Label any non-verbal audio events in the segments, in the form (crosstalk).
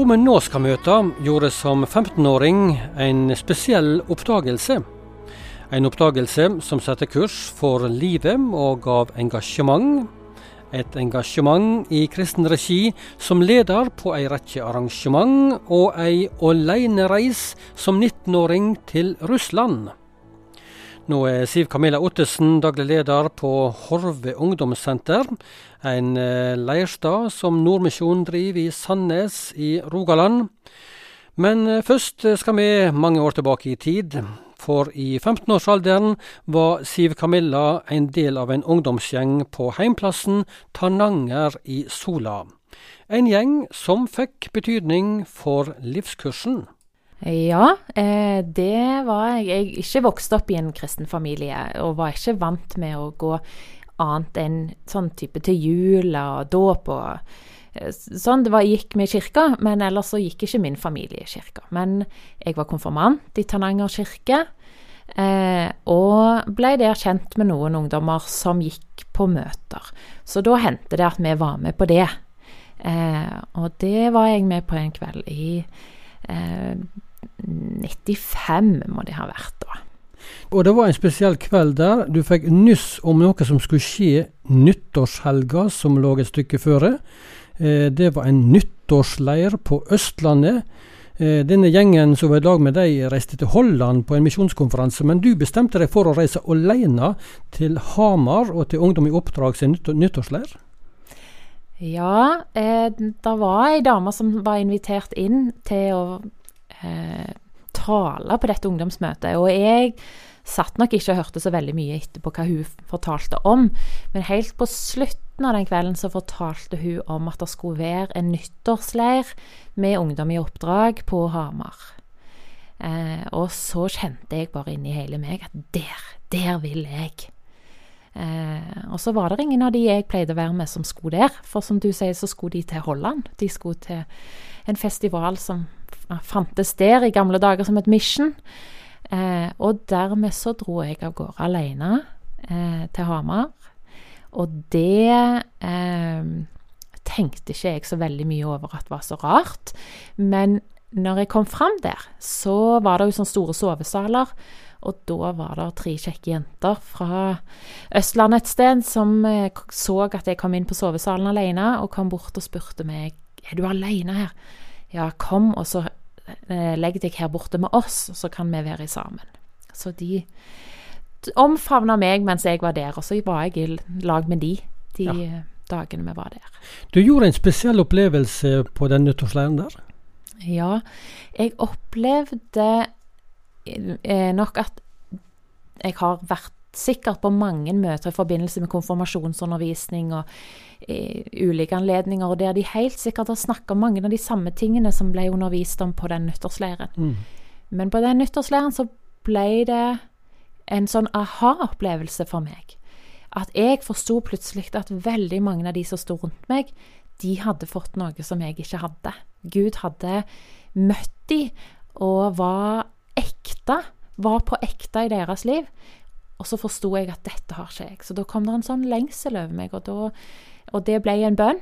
Hun vi nå skal møte, gjorde som 15-åring en spesiell oppdagelse. En oppdagelse som satte kurs for livet og gav engasjement. Et engasjement i kristen regi som leder på ei rekke arrangement, og ei alenereis som 19-åring til Russland. Nå er Siv Camilla Ottesen daglig leder på Horve ungdomssenter, en eh, leirstad som Nordmisjonen driver i Sandnes i Rogaland. Men eh, først skal vi mange år tilbake i tid. For i 15-årsalderen var Siv Camilla en del av en ungdomsgjeng på heimplassen Tananger i Sola. En gjeng som fikk betydning for livskursen. Ja, eh, det var jeg. Jeg ikke vokste opp i en kristen familie, og var ikke vant med å gå annet enn sånn type til jul og dåp og eh, sånn. Det var, gikk med kirka, men ellers så gikk ikke min familie i kirka. Men jeg var konfirmant i Tananger kirke, eh, og ble der kjent med noen ungdommer som gikk på møter. Så da hendte det at vi var med på det. Eh, og det var jeg med på en kveld i eh, 95 må det ha vært da. Og det var en spesiell kveld der. Du fikk nyss om noe som skulle skje nyttårshelga som lå et stykke føre. Eh, det var en nyttårsleir på Østlandet. Eh, denne gjengen som var i lag med deg, reiste til Holland på en misjonskonferanse, men du bestemte deg for å reise alene til Hamar og til Ungdom i oppdrag sin nyttårsleir? Ja, eh, det var ei dame som var invitert inn til å eh, tale på dette ungdomsmøtet. Og jeg satt nok ikke og hørte så veldig mye etterpå hva hun fortalte om, men helt på slutten av den kvelden så fortalte hun om at det skulle være en nyttårsleir med ungdom i oppdrag på Hamar. Eh, og så kjente jeg bare inni hele meg at der, der vil jeg. Og så var det ingen av de jeg pleide å være med som skulle der, for som du sier så skulle de til Holland. De skulle til en festival som fantes der i gamle dager som et mission. Eh, og dermed så dro jeg av gårde alene eh, til Hamar. Og det eh, tenkte ikke jeg så veldig mye over at var så rart. Men når jeg kom fram der, så var det jo sånne store sovesaler. Og da var det tre kjekke jenter fra Østlandet et sted som eh, så at jeg kom inn på sovesalen alene, og kom bort og spurte meg er du alene her. Ja, kom, og så Eh, legg deg her borte med oss, så kan vi være sammen. Så de omfavna meg mens jeg var der, og så var jeg i lag med de de ja. dagene vi var der. Du gjorde en spesiell opplevelse på den nyttårsleiren der? Ja, jeg opplevde eh, nok at jeg har vært sikkert på mange møter i forbindelse med konfirmasjonsundervisning og i ulike anledninger, og der de helt sikkert har snakka om mange av de samme tingene som ble undervist om på den nyttårsleiren. Mm. Men på den nyttårsleiren så ble det en sånn aha-opplevelse for meg. At jeg forsto plutselig at veldig mange av de som sto rundt meg, de hadde fått noe som jeg ikke hadde. Gud hadde møtt de og var ekte, var på ekte i deres liv. Og så forsto jeg at dette har ikke jeg. Så da kom det en sånn lengsel over meg, og, da, og det ble en bønn.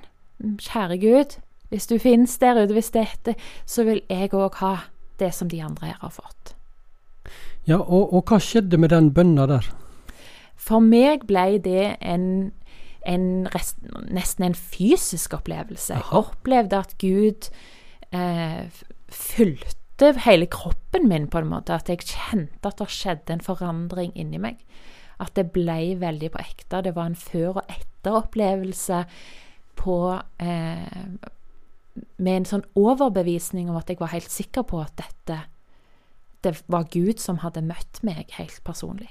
Kjære Gud, hvis du finnes der ute, hvis dette, så vil jeg òg ha det som de andre her har fått. Ja, og, og hva skjedde med den bønna der? For meg ble det en, en rest, nesten en fysisk opplevelse. Jeg opplevde at Gud eh, fulgte møtte hele kroppen min, på en måte. At jeg kjente at det skjedde en forandring inni meg. At det ble veldig på ekte. Det var en før- og etter-opplevelse på eh, Med en sånn overbevisning om at jeg var helt sikker på at dette Det var Gud som hadde møtt meg helt personlig.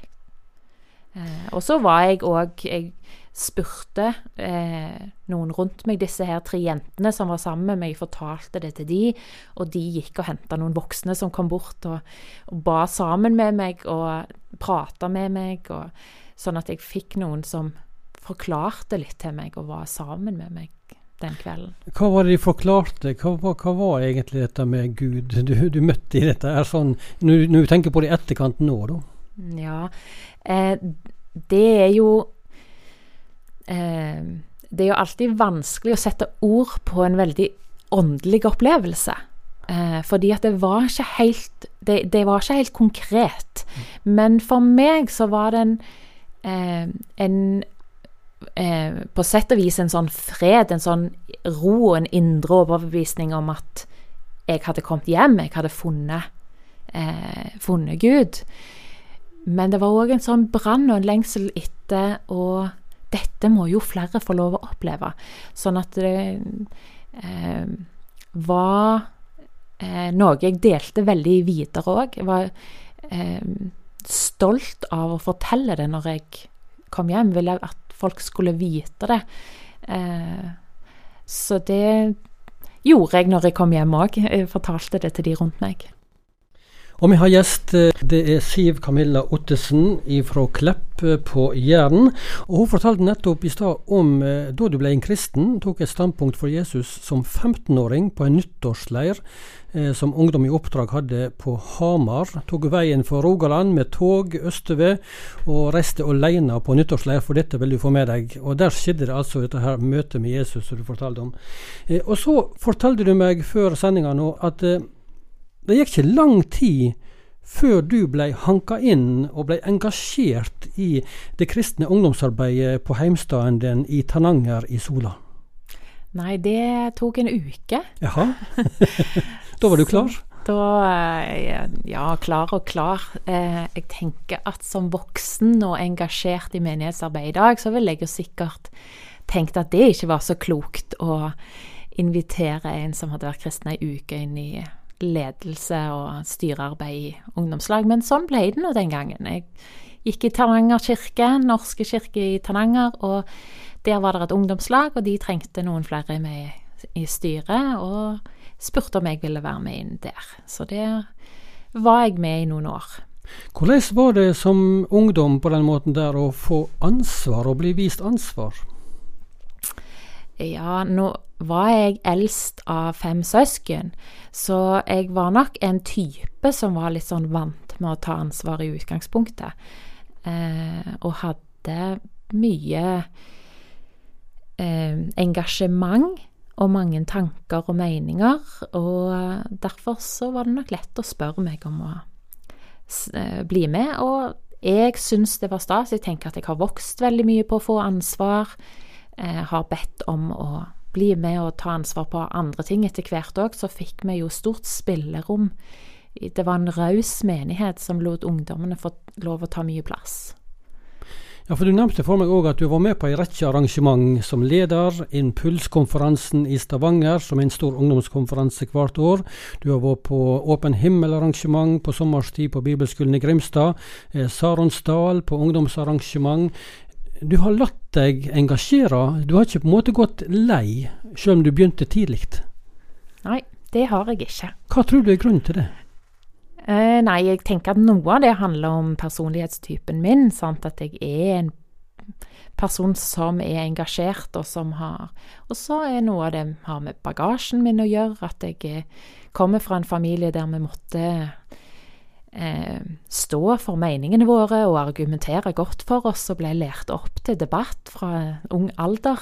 Eh, og så var jeg òg Jeg spurte eh, noen rundt meg, disse her tre jentene som var sammen med meg, jeg fortalte det til de, og de gikk og henta noen voksne som kom bort og, og ba sammen med meg og prata med meg, og, sånn at jeg fikk noen som forklarte litt til meg og var sammen med meg den kvelden. Hva var det de forklarte? Hva, hva, hva var egentlig dette med Gud du, du møtte i dette? Er sånn, når, du tenker på det i etterkant nå, da? Ja, eh, det er jo eh, Det er jo alltid vanskelig å sette ord på en veldig åndelig opplevelse. Eh, fordi at det var ikke helt det, det, var ikke helt konkret. Men for meg så var det en, eh, en eh, På sett og vis en sånn fred, en sånn ro og en indre overbevisning om at jeg hadde kommet hjem, jeg hadde funnet, eh, funnet Gud. Men det var òg en sånn brann og en lengsel etter å Dette må jo flere få lov å oppleve. Sånn at det eh, var eh, noe jeg delte veldig videre òg. Jeg var eh, stolt av å fortelle det når jeg kom hjem. Ville at folk skulle vite det. Eh, så det gjorde jeg når jeg kom hjem òg. Fortalte det til de rundt meg. Og vi har gjest. Eh, det er Siv Camilla Ottesen fra Klepp eh, på Jæren. Og Hun fortalte nettopp i stad om eh, da du ble en kristen, tok et standpunkt for Jesus som 15-åring på en nyttårsleir eh, som Ungdom i oppdrag hadde på Hamar. Tok veien for Rogaland med tog østover og reiste alene på nyttårsleir, for dette vil du få med deg. Og Der skjedde det altså dette her møtet med Jesus som du fortalte om. Eh, og så fortalte du meg før sendinga nå at eh, det gikk ikke lang tid før du ble hanka inn og ble engasjert i det kristne ungdomsarbeidet på heimstaden din i Tananger i Sola. Nei, det tok en uke. Jaha. da var du (laughs) klar? Da eh, Ja, klar og klar. Eh, jeg tenker at som voksen og engasjert i menighetsarbeid i dag, så ville jeg jo sikkert tenkt at det ikke var så klokt å invitere en som hadde vært kristen ei uke, inn i ledelse og styrearbeid i ungdomslag. Men sånn ble det nå den gangen. Jeg gikk i Tananger kirke, Norske kirke i Tananger, og der var det et ungdomslag, og de trengte noen flere med i styret, og spurte om jeg ville være med inn der. Så der var jeg med i noen år. Hvordan var det som ungdom på den måten der å få ansvar og bli vist ansvar? Ja, nå var jeg eldst av fem søsken, så jeg var nok en type som var litt sånn vant med å ta ansvar i utgangspunktet. Eh, og hadde mye eh, engasjement og mange tanker og meninger. Og derfor så var det nok lett å spørre meg om å eh, bli med. Og jeg syns det var stas. Jeg tenker at jeg har vokst veldig mye på å få ansvar. Eh, har bedt om å bli med og ta ansvar på andre ting etter hvert òg, så fikk vi jo stort spillerom. Det var en raus menighet som lot ungdommene få lov å ta mye plass. Ja, for Du nevnte for meg òg at du var med på en rekke arrangement som leder. Impulskonferansen i Stavanger, som er en stor ungdomskonferanse hvert år. Du har vært på Åpen himmel-arrangement på sommerstid på Bibelskolen i Grimstad. Eh, Saronsdal på ungdomsarrangement du har latt deg engasjere. Du har ikke på en måte gått lei, selv om du begynte tidlig. Nei, det har jeg ikke. Hva tror du er grunnen til det? Eh, nei, jeg tenker at noe av det handler om personlighetstypen min. Sant? At jeg er en person som er engasjert, og som har Og så er noe av det har med bagasjen min å gjøre. At jeg kommer fra en familie der vi måtte eh, stå for meningene våre og argumentere godt for oss, og ble lært opp til debatt fra ung alder.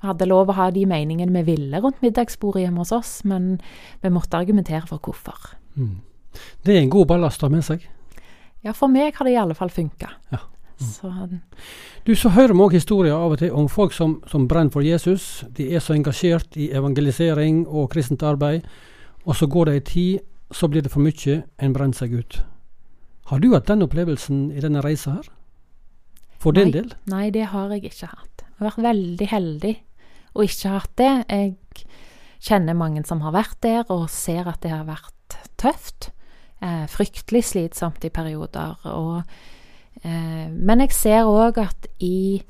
Vi hadde lov å ha de meningene vi ville rundt middagsbordet hjemme hos oss, men vi måtte argumentere for hvorfor. Mm. Det er en god ballast å ha med seg? Ja, for meg har det i alle fall funka. Ja. Mm. Så. Du, så hører vi òg historier av og til om folk som, som brenner for Jesus. De er så engasjert i evangelisering og kristent arbeid, og så går det ei tid så blir det for mye, en brenner seg ut. Har du hatt den opplevelsen i denne reisa her? For din del? Nei, det har jeg ikke hatt. Jeg har vært veldig heldig og ikke hatt det. Jeg kjenner mange som har vært der, og ser at det har vært tøft. Eh, fryktelig slitsomt i perioder. Og, eh, men jeg ser òg at i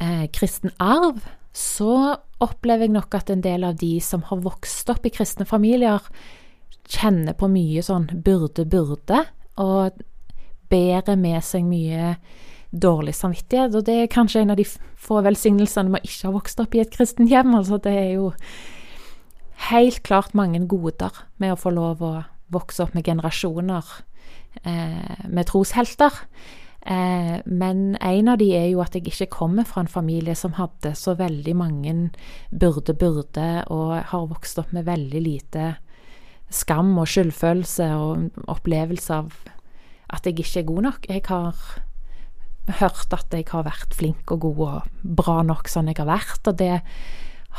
eh, kristen arv så opplever jeg nok at en del av de som har vokst opp i kristne familier, kjenner på mye sånn burde-burde, og bærer med seg mye dårlig samvittighet. Og det er kanskje en av de få velsignelsene med å ikke ha vokst opp i et kristent hjem. Altså det er jo helt klart mange goder med å få lov å vokse opp med generasjoner eh, med troshelter. Eh, men en av de er jo at jeg ikke kommer fra en familie som hadde så veldig mange burde-burde, og har vokst opp med veldig lite skam og skyldfølelse og opplevelse av at jeg ikke er god nok. Jeg har hørt at jeg har vært flink og god og bra nok sånn jeg har vært, og det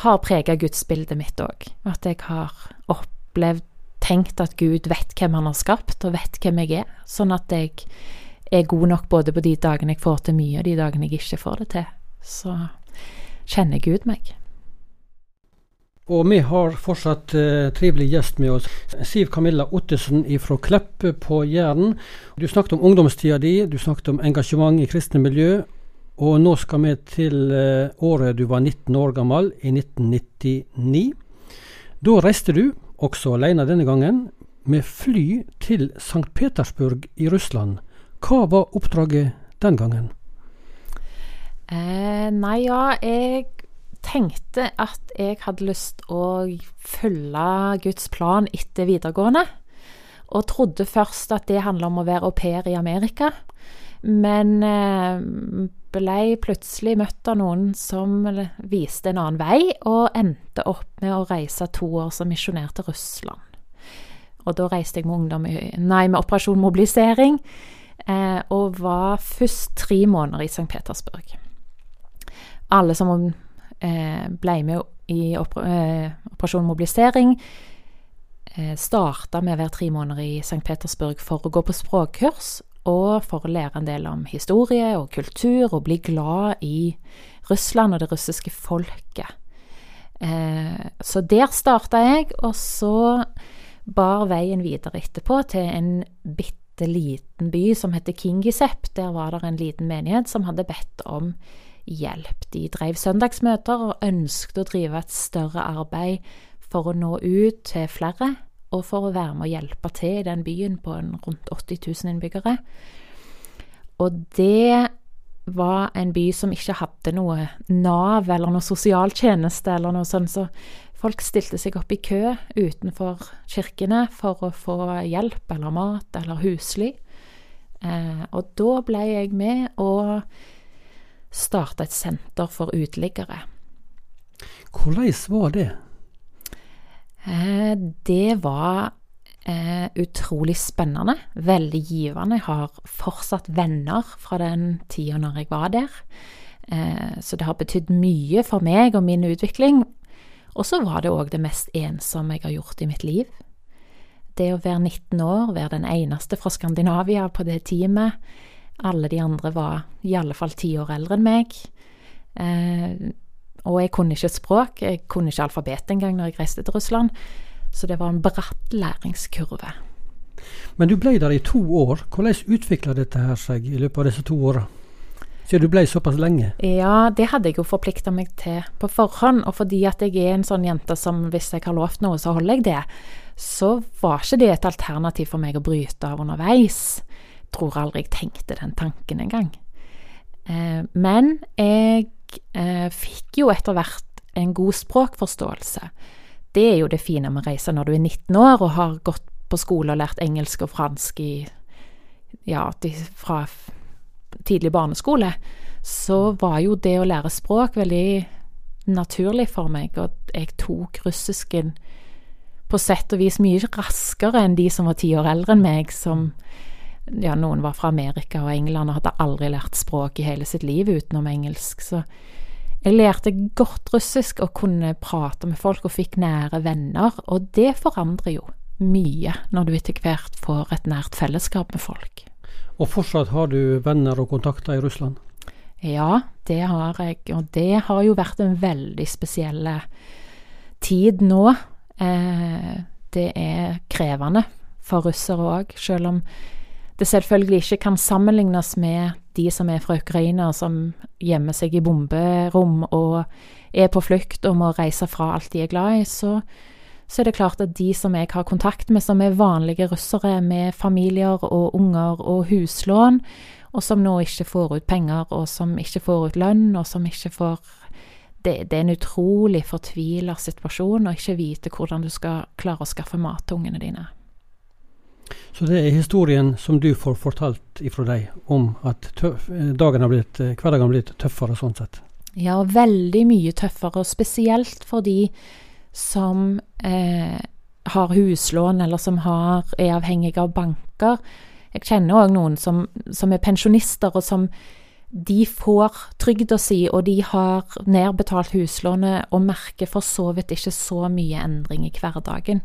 har prega gudsbildet mitt òg. At jeg har opplevd, tenkt at Gud vet hvem han har skapt, og vet hvem jeg er. Sånn at jeg er god nok både på de dagene jeg får til mye, og de dagene jeg ikke får det til. Så kjenner Gud meg. Og vi har fortsatt eh, trivelig gjest med oss. Siv Camilla Ottesen fra Klepp på Jæren. Du snakket om ungdomstida di, du snakket om engasjement i kristne miljø. Og nå skal vi til eh, året du var 19 år gammel, i 1999. Da reiste du, også alene denne gangen, med fly til St. Petersburg i Russland. Hva var oppdraget den gangen? Eh, nei, ja, jeg tenkte at jeg hadde lyst å følge Guds plan etter videregående. Og trodde først at det handla om å være au pair i Amerika. Men blei ble plutselig møtt av noen som viste en annen vei, og endte opp med å reise to år som misjonær til Russland. Og da reiste jeg med ungdom nei, med Operasjon Mobilisering, eh, og var først tre måneder i St. Petersburg. Alle som eh, ble med i eh, Operasjon Mobilisering. Eh, Starta med å være tre måneder i St. Petersburg for å gå på språkkurs, og for å lære en del om historie og kultur, og bli glad i Russland og det russiske folket. Så der starta jeg, og så bar veien videre etterpå til en bitte liten by som heter Kingisep. Der var det en liten menighet som hadde bedt om hjelp. De drev søndagsmøter og ønsket å drive et større arbeid for å nå ut til flere, og for å være med å hjelpe til i den byen på rundt 80 000 innbyggere. Og det var en by som ikke hadde noe Nav eller noe sosialtjeneste eller noe sånt, så folk stilte seg opp i kø utenfor kirkene for å få hjelp eller mat eller husly. Eh, og da ble jeg med og starte et senter for uteliggere. Hvordan var det? Eh, det var eh, utrolig spennende, veldig givende. Jeg har fortsatt venner fra den tida når jeg var der. Eh, så det har betydd mye for meg og min utvikling. Og så var det òg det mest ensomme jeg har gjort i mitt liv. Det å være 19 år, være den eneste fra Skandinavia på det teamet, alle de andre var i alle fall ti år eldre enn meg. Eh, og jeg kunne ikke språk, jeg kunne ikke alfabet engang når jeg reiste til Russland. Så det var en bratt læringskurve. Men du ble der i to år. Hvordan utvikla dette her seg i løpet av disse to åra? Siden du ble såpass lenge? Ja, det hadde jeg jo forplikta meg til på forhånd. Og fordi at jeg er en sånn jente som hvis jeg har lovt noe, så holder jeg det, så var ikke det et alternativ for meg å bryte av underveis tror aldri jeg tenkte den tanken engang. Eh, men jeg eh, fikk jo etter hvert en god språkforståelse. Det er jo det fine med å reise når du er 19 år og har gått på skole og lært engelsk og fransk i, ja, fra tidlig barneskole. Så var jo det å lære språk veldig naturlig for meg, og jeg tok russisken på sett og vis mye raskere enn de som var ti år eldre enn meg, som ja, noen var fra Amerika og England og hadde aldri lært språk i hele sitt liv utenom engelsk. Så jeg lærte godt russisk og kunne prate med folk og fikk nære venner. Og det forandrer jo mye når du etter hvert får et nært fellesskap med folk. Og fortsatt har du venner og kontakter i Russland? Ja, det har jeg. Og det har jo vært en veldig spesiell tid nå. Eh, det er krevende for russere òg, selv om det selvfølgelig ikke kan sammenlignes med de som er fra Ukraina, som gjemmer seg i bomberom og er på flukt og må reise fra alt de er glad i, så, så er det klart at de som jeg har kontakt med, som er vanlige russere med familier og unger og huslån, og som nå ikke får ut penger, og som ikke får ut lønn, og som ikke får det, det, er en utrolig fortvila situasjon å ikke vite hvordan du skal klare å skaffe mat til ungene dine. Så det er historien som du får fortalt ifra deg, om at dagen har blitt, hverdagen har blitt tøffere sånn sett? Ja, veldig mye tøffere, og spesielt for de som eh, har huslån, eller som har, er avhengige av banker. Jeg kjenner òg noen som, som, er pensjonister, og som de får trygda si, og de har nedbetalt huslånet og merker for så vidt ikke så mye endring i hverdagen.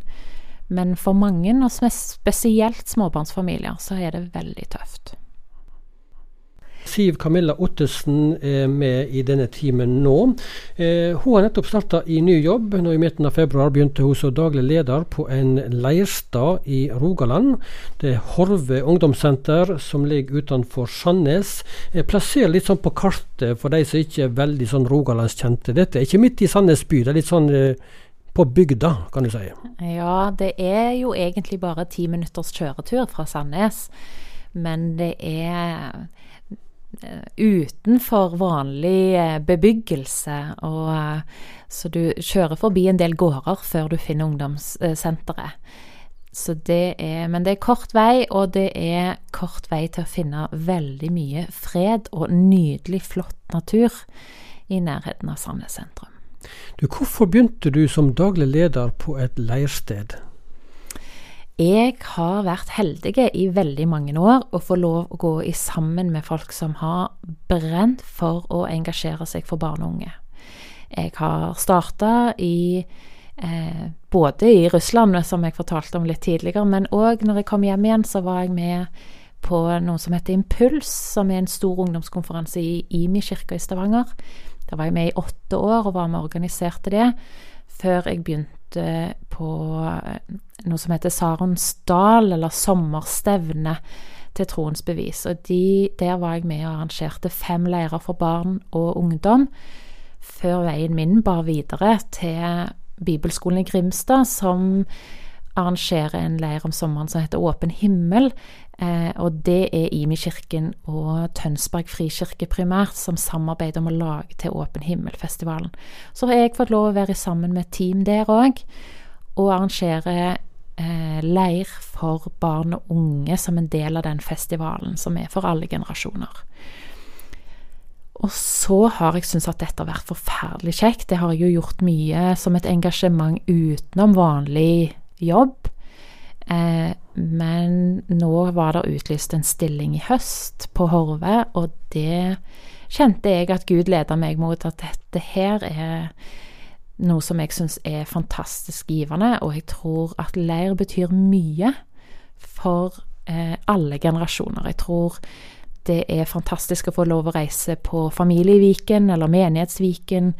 Men for mange, og spesielt småbarnsfamilier, så er det veldig tøft. Siv Camilla Ottesen er med i denne timen nå. Eh, hun har nettopp starta i ny jobb. Nå I midten av februar begynte hun som daglig leder på en leirstad i Rogaland. Det er Horve ungdomssenter som ligger utenfor Sandnes. Plasser litt sånn på kartet for de som ikke er veldig sånn rogalandskjente. Dette er ikke midt i Sandnes by, det er litt sånn eh, på bygda, kan du si. Ja, det er jo egentlig bare ti minutters kjøretur fra Sandnes. Men det er eh, utenfor vanlig eh, bebyggelse. Og, eh, så du kjører forbi en del gårder før du finner ungdomssenteret. Så det er, men det er kort vei, og det er kort vei til å finne veldig mye fred og nydelig, flott natur i nærheten av Sandnes sentrum. Du, hvorfor begynte du som daglig leder på et leirsted? Jeg har vært heldig i veldig mange år å få lov å gå i sammen med folk som har brent for å engasjere seg for barn og unge. Jeg har starta i eh, både i Russland, som jeg fortalte om litt tidligere, men òg når jeg kom hjem igjen, så var jeg med på noe som heter Impuls, som er en stor ungdomskonferanse i Imi kirke i Stavanger. Da var jeg med i åtte år og var med og organiserte det, før jeg begynte på eh, noe som heter Saronsdal, eller sommerstevne til Troens bevis. Og de, der var jeg med og arrangerte fem leirer for barn og ungdom, før veien min bar videre til Bibelskolen i Grimstad, som arrangerer en leir om sommeren som heter Åpen himmel, Eh, og det er Imi-kirken og Tønsberg frikirke primært som samarbeider om å lage til Åpen himmel-festivalen. Så har jeg fått lov å være sammen med team der òg, og arrangere eh, leir for barn og unge som en del av den festivalen, som er for alle generasjoner. Og så har jeg syntes at dette har vært forferdelig kjekt. Det har jeg jo gjort mye som et engasjement utenom vanlig jobb. Eh, men nå var det utlyst en stilling i høst på Horve, og det kjente jeg at Gud leda meg mot, at dette her er noe som jeg syns er fantastisk givende, og jeg tror at leir betyr mye for eh, alle generasjoner. Jeg tror det er fantastisk å få lov å reise på Familieviken eller Menighetsviken.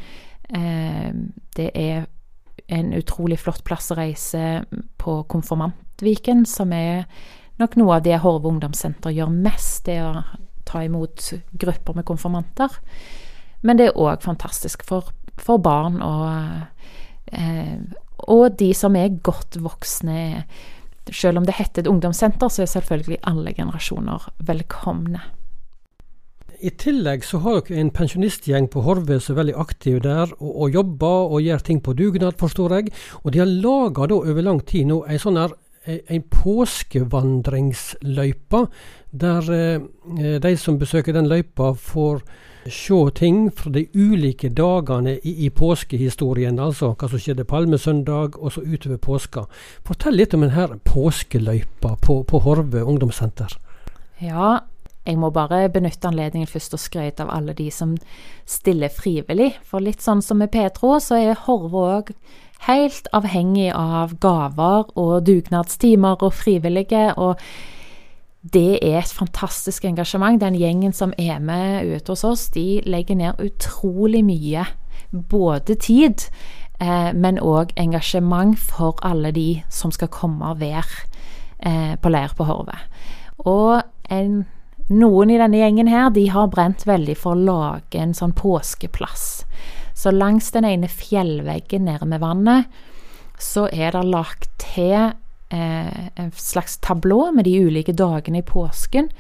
Eh, det er en utrolig flott plass å reise på Konfirmantviken, som er nok noe av det Horve ungdomssenter gjør mest, det å ta imot grupper med konfirmanter. Men det er òg fantastisk for, for barn og, eh, og de som er godt voksne. Selv om det heter et ungdomssenter, så er selvfølgelig alle generasjoner velkomne. I tillegg så har dere en pensjonistgjeng på Horve som er veldig aktiv der, og, og jobber og gjør ting på dugnad, forstår jeg. Og de har laga over lang tid nå en sånn her en påskevandringsløype, der eh, de som besøker den løypa, får se ting fra de ulike dagene i, i, påskehistorien. Altså hva som skjedde palmesøndag og så utover påska. Fortell litt om denne påskeløypa på, på Horve ungdomssenter. Ja, jeg må bare benytte anledningen først og skryte av alle de som stiller frivillig. For litt sånn som med Petro, så er Horve òg helt avhengig av gaver og dugnadstimer og frivillige. og det er et fantastisk engasjement. Den gjengen som er med ute hos oss, de legger ned utrolig mye. Både tid, eh, men òg engasjement for alle de som skal komme og være eh, på leir på Horve. Og en noen i denne gjengen her, de har brent veldig for å lage en sånn påskeplass. Så langs den ene fjellveggen nede med vannet, så er det lagt til eh, en slags tablå med de ulike dagene i påsken.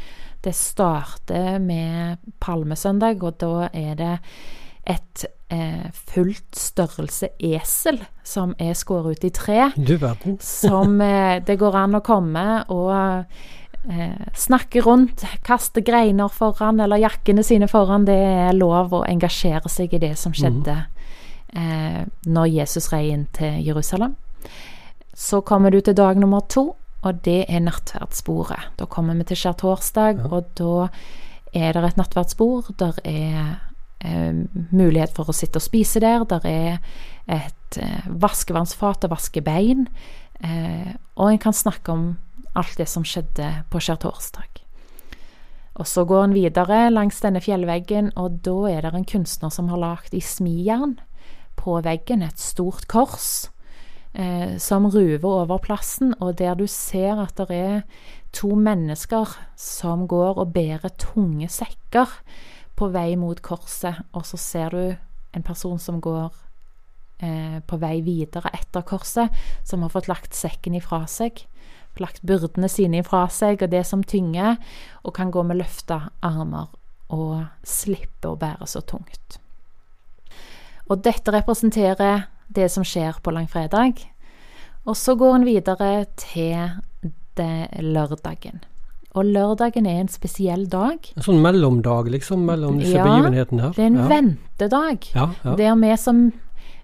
Det starter med palmesøndag, og da er det et eh, fullt størrelse esel som er skåret ut i tre. Du verden. som eh, det går an å komme og eh, snakke rundt, kaste greiner foran eller jakkene sine foran. Det er lov å engasjere seg i det som skjedde eh, når Jesus rei inn til Jerusalem. Så kommer du til dag nummer to, og det er nattverdsbordet. Da kommer vi til skjærtorsdag, Ja. og da er det et nattverdsbord. Der er eh, mulighet for å sitte og spise der. Der er et eh, vaskevannsfat og vaske bein. Eh, og en kan snakke om alt det som skjedde på skjærtorsdag. Og så går en videre langs denne fjellveggen, og da er det en kunstner som har lagd i smijern på veggen et stort kors eh, som ruver over plassen, og der du ser at det er to mennesker som går og bærer tunge sekker på vei mot korset, og så ser du en person som går eh, på vei videre etter korset, som har fått lagt sekken ifra seg, lagt byrdene sine ifra seg, og det som tynger, og kan gå med løfta armer og slippe å bære så tungt. Og dette representerer det som skjer på langfredag. Og så går en videre til det lørdagen. Og lørdagen er en spesiell dag. En sånn mellomdag, liksom, mellom disse Ja, begivenhetene her. Det er en ja. ventedag. Ja, ja. Der vi som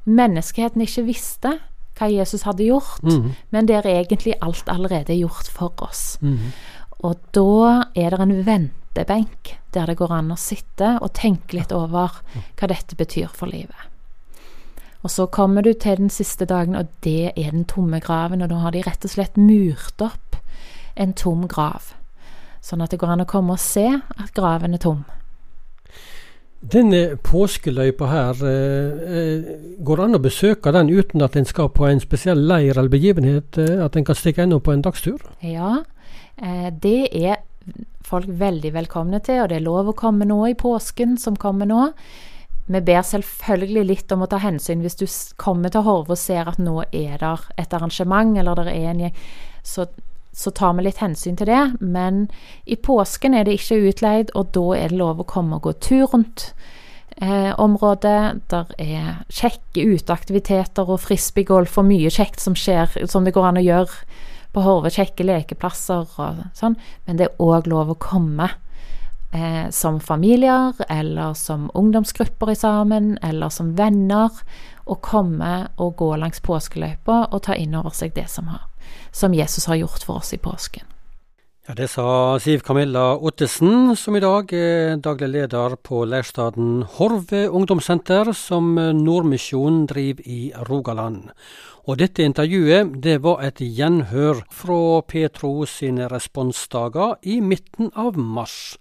menneskeheten ikke visste hva Jesus hadde gjort, mm. men der egentlig alt allerede er gjort for oss. Mm. Og da er det en ventebenk der det går an å sitte og tenke litt over hva dette betyr for livet. Og så kommer du til den siste dagen, og det er den tomme graven. Og da har de rett og slett murt opp en tom grav. Sånn at det går an å komme og se at graven er tom. Denne påskeløypa her, eh, eh, går det an å besøke den uten at en skal på en spesiell leir eller begivenhet? eh, At en kan stikke innom på en dagstur? Ja, det er folk veldig velkomne til, og det er lov å komme nå i påsken som kommer nå. Vi ber selvfølgelig litt om å ta hensyn hvis du kommer til Horve og ser at nå er det et arrangement, eller det er en gjeng, så, så tar vi litt hensyn til det. Men i påsken er det ikke utleid, og da er det lov å komme og gå tur rundt eh, området. Der er kjekke uteaktiviteter og frisbeegolf og mye kjekt som skjer, som det går an å gjøre på Horve. Kjekke lekeplasser og sånn. Men det er òg lov å komme eh, som familier, eller som ungdomsgrupper i sammen, eller som venner, og komme og gå langs påskeløypa og ta inn over seg det som, har, som Jesus har gjort for oss i påsken. Ja, Det sa Siv Camilla Ottesen, som i dag er daglig leder på leirstaden Horve ungdomssenter, som Nordmisjonen driver i Rogaland. Og dette intervjuet det var et gjenhør fra Petro sine responsdager i midten av mars.